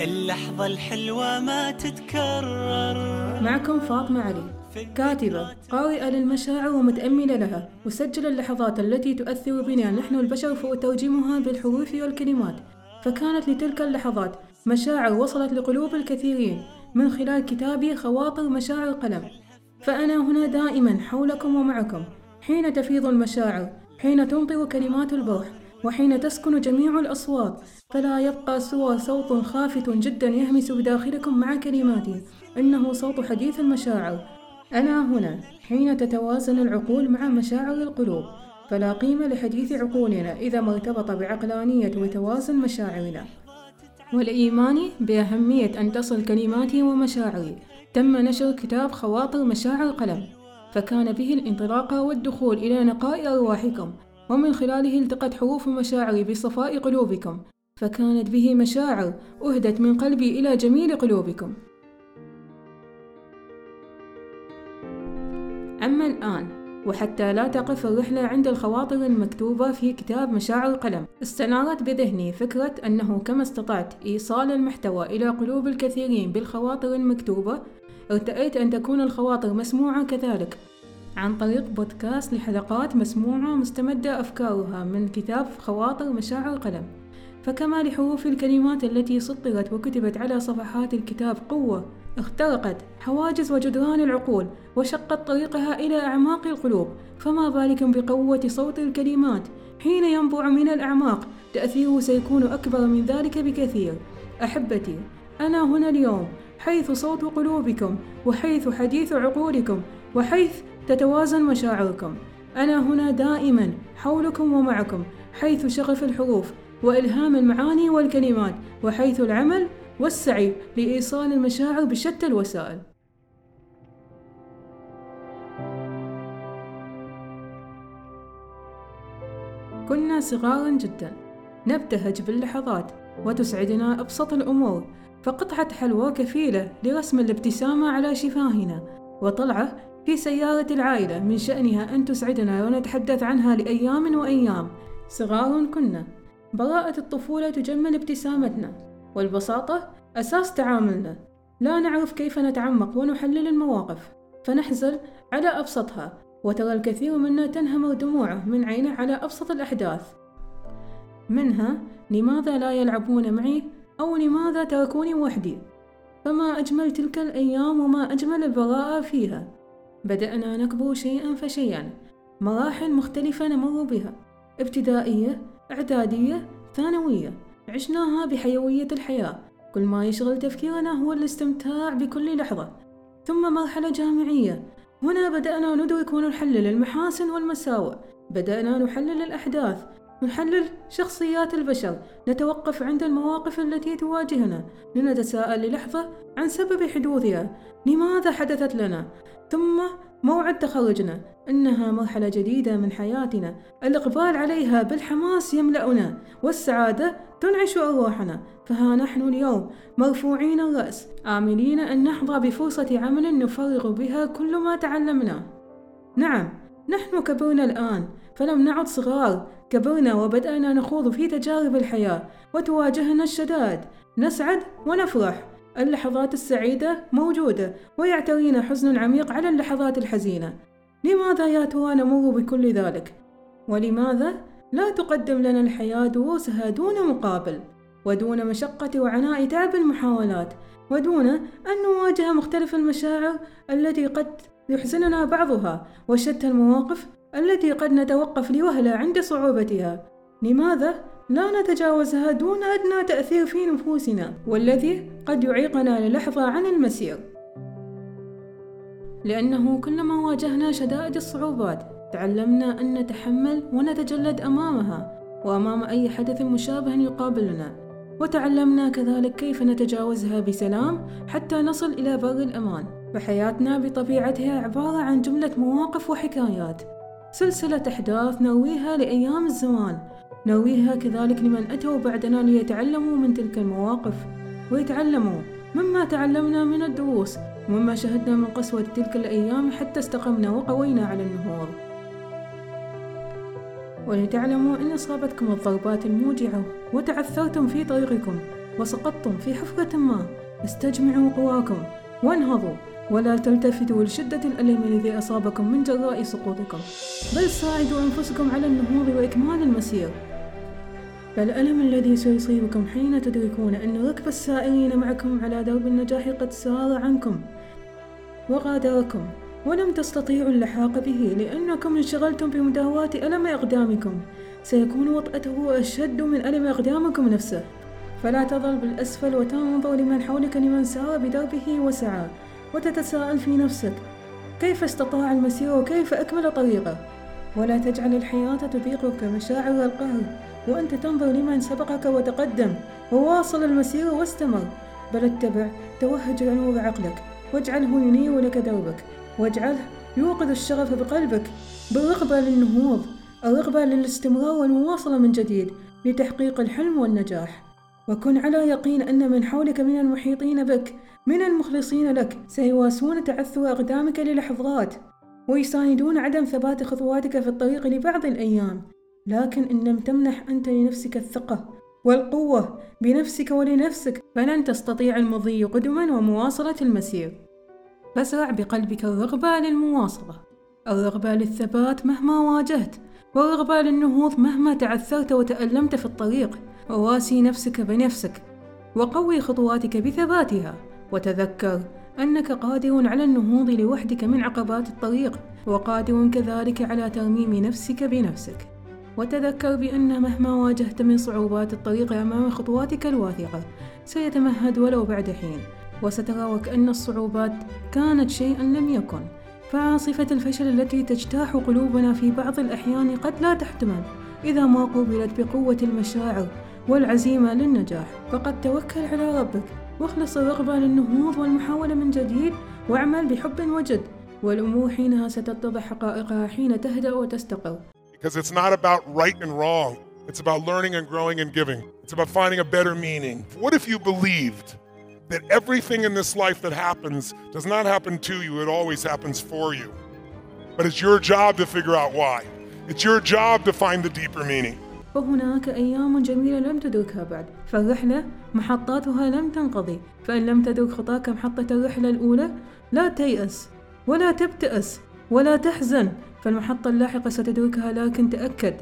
اللحظة الحلوة ما تتكرر. معكم فاطمة علي كاتبة قارئة للمشاعر ومتأملة لها وسجل اللحظات التي تؤثر بنا نحن البشر فأترجمها بالحروف والكلمات. فكانت لتلك اللحظات مشاعر وصلت لقلوب الكثيرين من خلال كتابي خواطر مشاعر قلم. فأنا هنا دائما حولكم ومعكم حين تفيض المشاعر حين تمطر كلمات البرح. وحين تسكن جميع الأصوات فلا يبقى سوى صوت خافت جدا يهمس بداخلكم مع كلماتي. إنه صوت حديث المشاعر. أنا هنا حين تتوازن العقول مع مشاعر القلوب. فلا قيمة لحديث عقولنا إذا ما ارتبط بعقلانية وتوازن مشاعرنا. والإيمان بأهمية أن تصل كلماتي ومشاعري. تم نشر كتاب خواطر مشاعر قلم فكان به الانطلاق والدخول إلى نقاء أرواحكم. ومن خلاله التقت حروف مشاعري بصفاء قلوبكم فكانت به مشاعر أهدت من قلبي إلى جميل قلوبكم. أما الآن وحتى لا تقف الرحلة عند الخواطر المكتوبة في كتاب مشاعر قلم استنارت بذهني فكرة أنه كما استطعت إيصال المحتوى إلى قلوب الكثيرين بالخواطر المكتوبة ارتأيت أن تكون الخواطر مسموعة كذلك. عن طريق بودكاست لحلقات مسموعة مستمدة أفكارها من كتاب خواطر مشاعر قلم فكما لحروف الكلمات التي سطرت وكتبت على صفحات الكتاب قوة اخترقت حواجز وجدران العقول وشقت طريقها إلى أعماق القلوب فما بالكم بقوة صوت الكلمات؟ حين ينبع من الأعماق تأثيره سيكون أكبر من ذلك بكثير. أحبتي أنا هنا اليوم حيث صوت قلوبكم وحيث حديث عقولكم وحيث تتوازن مشاعركم. أنا هنا دائما حولكم ومعكم حيث شغف الحروف وإلهام المعاني والكلمات وحيث العمل والسعي لإيصال المشاعر بشتى الوسائل. كنا صغارا جدا. نبتهج باللحظات وتسعدنا أبسط الأمور. فقطعة حلوى كفيلة لرسم الابتسامة على شفاهنا وطلعة في سيارة العائلة من شأنها أن تسعدنا ونتحدث عنها لأيام وأيام. صغار كنا. براءة الطفولة تجمل ابتسامتنا. والبساطة أساس تعاملنا. لا نعرف كيف نتعمق ونحلل المواقف. فنحزل على أبسطها. وترى الكثير منا تنهمر دموعه من عينه على أبسط الأحداث. منها لماذا لا يلعبون معي؟ أو لماذا تركوني وحدي؟ فما أجمل تلك الأيام وما أجمل البراءة فيها. بدأنا نكبر شيئا فشيئا. مراحل مختلفة نمر بها. ابتدائية إعدادية ثانوية. عشناها بحيوية الحياة. كل ما يشغل تفكيرنا هو الاستمتاع بكل لحظة. ثم مرحلة جامعية. هنا بدأنا ندرك ونحلل المحاسن والمساوئ. بدأنا نحلل الأحداث. نحلل شخصيات البشر. نتوقف عند المواقف التي تواجهنا. لنتساءل للحظة عن سبب حدوثها. لماذا حدثت لنا؟ ثم موعد تخرجنا. إنها مرحلة جديدة من حياتنا. الإقبال عليها بالحماس يملأنا. والسعادة تنعش أرواحنا. فها نحن اليوم. مرفوعين الرأس. آملين أن نحظى بفرصة عمل نفرغ بها كل ما تعلمناه نعم. نحن كبرنا الآن. فلم نعد صغار. كبرنا وبدأنا نخوض في تجارب الحياة وتواجهنا الشدائد نسعد ونفرح. اللحظات السعيدة موجودة ويعترينا حزن عميق على اللحظات الحزينة. لماذا يا ترى نمر بكل ذلك؟ ولماذا لا تقدم لنا الحياة دروسها دون مقابل؟ ودون مشقة وعناء تعب المحاولات. ودون أن نواجه مختلف المشاعر التي قد يحزننا بعضها. وشتى المواقف التي قد نتوقف لوهلة عند صعوبتها. لماذا؟ لا نتجاوزها دون أدنى تأثير في نفوسنا والذي قد يعيقنا للحظة عن المسير. لأنه كلما واجهنا شدائد الصعوبات تعلمنا أن نتحمل ونتجلد أمامها وأمام أي حدث مشابه يقابلنا. وتعلمنا كذلك كيف نتجاوزها بسلام حتى نصل إلى بر الأمان. فحياتنا بطبيعتها عبارة عن جملة مواقف وحكايات. سلسلة أحداث نرويها لأيام الزمان. نرويها كذلك لمن أتوا بعدنا ليتعلموا من تلك المواقف. ويتعلموا مما تعلمنا من الدروس ومما شهدنا من قسوة تلك الأيام حتى استقمنا وقوينا على النهوض. ولتعلموا إن أصابتكم الضربات الموجعة وتعثرتم في طريقكم وسقطتم في حفرة ما. استجمعوا قواكم وانهضوا. ولا تلتفتوا لشدة الألم الذي أصابكم من جراء سقوطكم. بل ساعدوا أنفسكم على النهوض وإكمال المسير. فالألم الذي سيصيبكم حين تدركون أن ركب السائرين معكم على درب النجاح قد سار عنكم وغادركم ولم تستطيعوا اللحاق به لأنكم انشغلتم بمداواة ألم أقدامكم. سيكون وطأته أشد من ألم أقدامكم نفسه. فلا تظل بالأسفل وتنظر لمن حولك لمن سار بدربه وسعى وتتساءل في نفسك كيف استطاع المسير وكيف أكمل طريقه؟ ولا تجعل الحياة تذيقك مشاعر القهر وأنت تنظر لمن سبقك وتقدم وواصل المسير واستمر بل اتبع توهج نور عقلك واجعله ينير لك دربك واجعله يوقظ الشغف بقلبك بالرغبة للنهوض الرغبة للاستمرار والمواصلة من جديد لتحقيق الحلم والنجاح. وكن على يقين أن من حولك من المحيطين بك من المخلصين لك. سيواسون تعثر أقدامك للحظات ويساندون عدم ثبات خطواتك في الطريق لبعض الأيام. لكن إن لم تمنح أنت لنفسك الثقة والقوة بنفسك ولنفسك فلن تستطيع المضي قدما ومواصلة المسير. فاسرع بقلبك الرغبة للمواصلة. الرغبة للثبات مهما واجهت والرغبة للنهوض مهما تعثرت وتألمت في الطريق. وواسي نفسك بنفسك وقوي خطواتك بثباتها وتذكر أنك قادر على النهوض لوحدك من عقبات الطريق وقادر كذلك على ترميم نفسك بنفسك. وتذكر بأن مهما واجهت من صعوبات الطريق أمام خطواتك الواثقة سيتمهد ولو بعد حين. وسترى وكأن الصعوبات كانت شيئا لم يكن. فعاصفة الفشل التي تجتاح قلوبنا في بعض الأحيان قد لا تحتمل إذا ما قوبلت بقوة المشاعر والعزيمة للنجاح فقد توكل على ربك واخلص الرغبة للنهوض والمحاولة من جديد واعمل بحب وجد والأمور حينها ستتضح حقائقها حين تهدأ وتستقر Because it's not about right and wrong. It's about learning and growing and giving. It's about finding a better meaning. What if you believed that everything in this life that happens does not happen to you, it always happens for you? But it's your job to figure out why. It's your job to find the deeper meaning. وهناك أيام جميلة لم تدركها بعد فالرحلة محطاتها لم تنقضي فإن لم تدرك خطاك محطة الرحلة الأولى لا تيأس ولا تبتأس ولا تحزن فالمحطة اللاحقة ستدركها لكن تأكد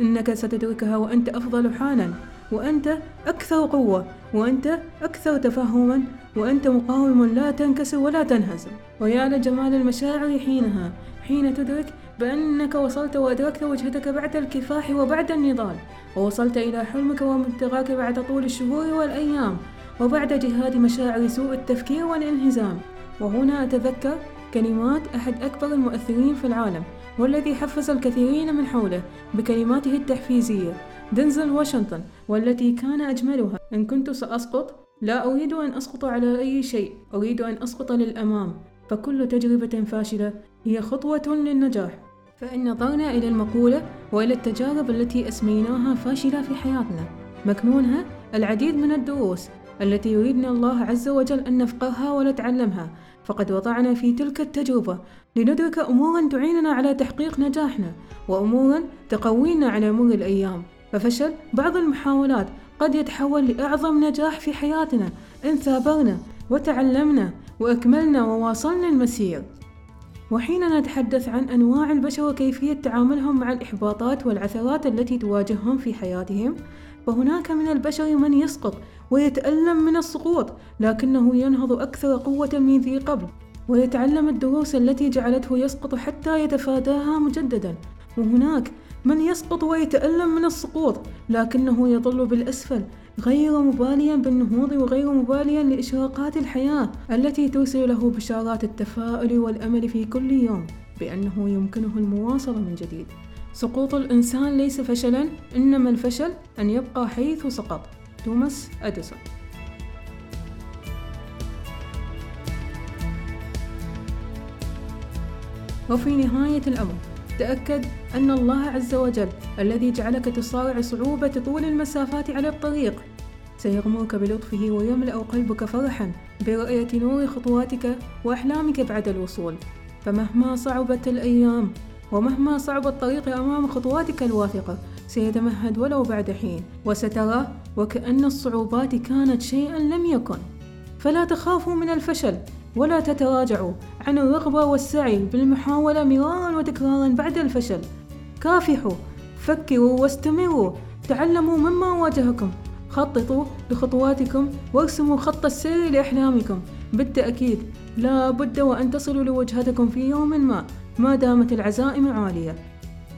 إنك ستدركها وأنت أفضل حالا وأنت أكثر قوة وأنت أكثر تفهما وأنت مقاوم لا تنكسر ولا تنهزم. ويا لجمال المشاعر حينها حين تدرك بأنك وصلت وأدركت وجهتك بعد الكفاح وبعد النضال. ووصلت إلى حلمك ومبتغاك بعد طول الشهور والأيام وبعد جهاد مشاعر سوء التفكير والانهزام. وهنا أتذكر كلمات أحد أكبر المؤثرين في العالم والذي حفز الكثيرين من حوله بكلماته التحفيزية. دنزل واشنطن والتي كان أجملها. إن كنت سأسقط لا أريد أن أسقط على أي شيء. أريد أن أسقط للأمام. فكل تجربة فاشلة هي خطوة للنجاح. فإن نظرنا إلى المقولة وإلى التجارب التي أسميناها فاشلة في حياتنا. مكنونها العديد من الدروس التي يريدنا الله عز وجل أن نفقهها ونتعلمها. فقد وضعنا في تلك التجربة لندرك أمورا تعيننا على تحقيق نجاحنا وأمورا تقوينا على مر الأيام. ففشل بعض المحاولات. قد يتحول لأعظم نجاح في حياتنا. إن ثابرنا وتعلمنا وأكملنا وواصلنا المسير. وحين نتحدث عن أنواع البشر وكيفية تعاملهم مع الإحباطات والعثرات التي تواجههم في حياتهم فهناك من البشر من يسقط ويتألم من السقوط لكنه ينهض أكثر قوة من ذي قبل ويتعلم الدروس التي جعلته يسقط حتى يتفاداها مجددا. وهناك من يسقط ويتألم من السقوط لكنه يظل بالأسفل غير مباليا بالنهوض وغير مباليا لإشراقات الحياة التي ترسل له بشارات التفاؤل والأمل في كل يوم بأنه يمكنه المواصلة من جديد. سقوط الإنسان ليس فشلا إنما الفشل أن يبقى حيث سقط. توماس أديسون. وفي نهاية الأمر تأكد أن الله عز وجل الذي جعلك تصارع صعوبة طول المسافات على الطريق. سيغمرك بلطفه ويملأ قلبك فرحا برؤية نور خطواتك وأحلامك بعد الوصول. فمهما صعبت الأيام ومهما صعب الطريق أمام خطواتك الواثقة سيتمهد ولو بعد حين وسترى وكأن الصعوبات كانت شيئا لم يكن. فلا تخافوا من الفشل ولا تتراجعوا عن الرغبة والسعي بالمحاولة مرارا وتكرارا بعد الفشل. كافحوا فكروا واستمروا تعلموا مما واجهكم. خططوا لخطواتكم وارسموا خط السير لأحلامكم. بالتأكيد لا بد وأن تصلوا لوجهتكم في يوم ما ما دامت العزائم عالية.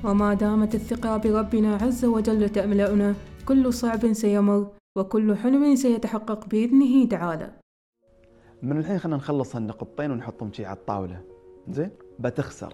وما دامت الثقة بربنا عز وجل تملأنا كل صعب سيمر وكل حلم سيتحقق بإذنه تعالى. من الحين خلينا نخلص هالنقطتين ونحطهم شي على الطاولة. زين؟ بتخسر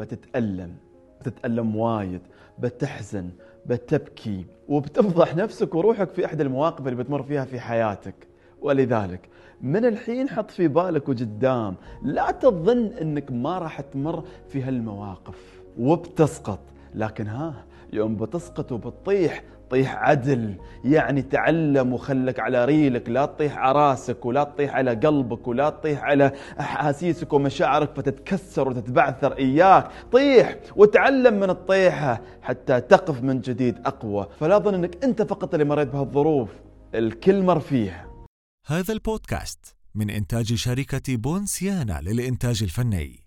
بتتألم بتتألم وايد بتحزن بتبكي وبتفضح نفسك وروحك في أحد المواقف اللي بتمر فيها في حياتك. ولذلك من الحين حط في بالك وقدام لا تظن إنك ما راح تمر في هالمواقف. وبتسقط لكن ها يوم بتسقط وبتطيح طيح عدل يعني تعلم وخلك على ريلك لا تطيح على راسك ولا تطيح على قلبك ولا تطيح على أحاسيسك ومشاعرك فتتكسر وتتبعثر إياك. طيح وتعلم من الطيحة حتى تقف من جديد أقوى. فلا ظن إنك أنت فقط اللي مريت بهالظروف الكل مر فيها. هذا البودكاست من إنتاج شركة بونسيانا للإنتاج الفني.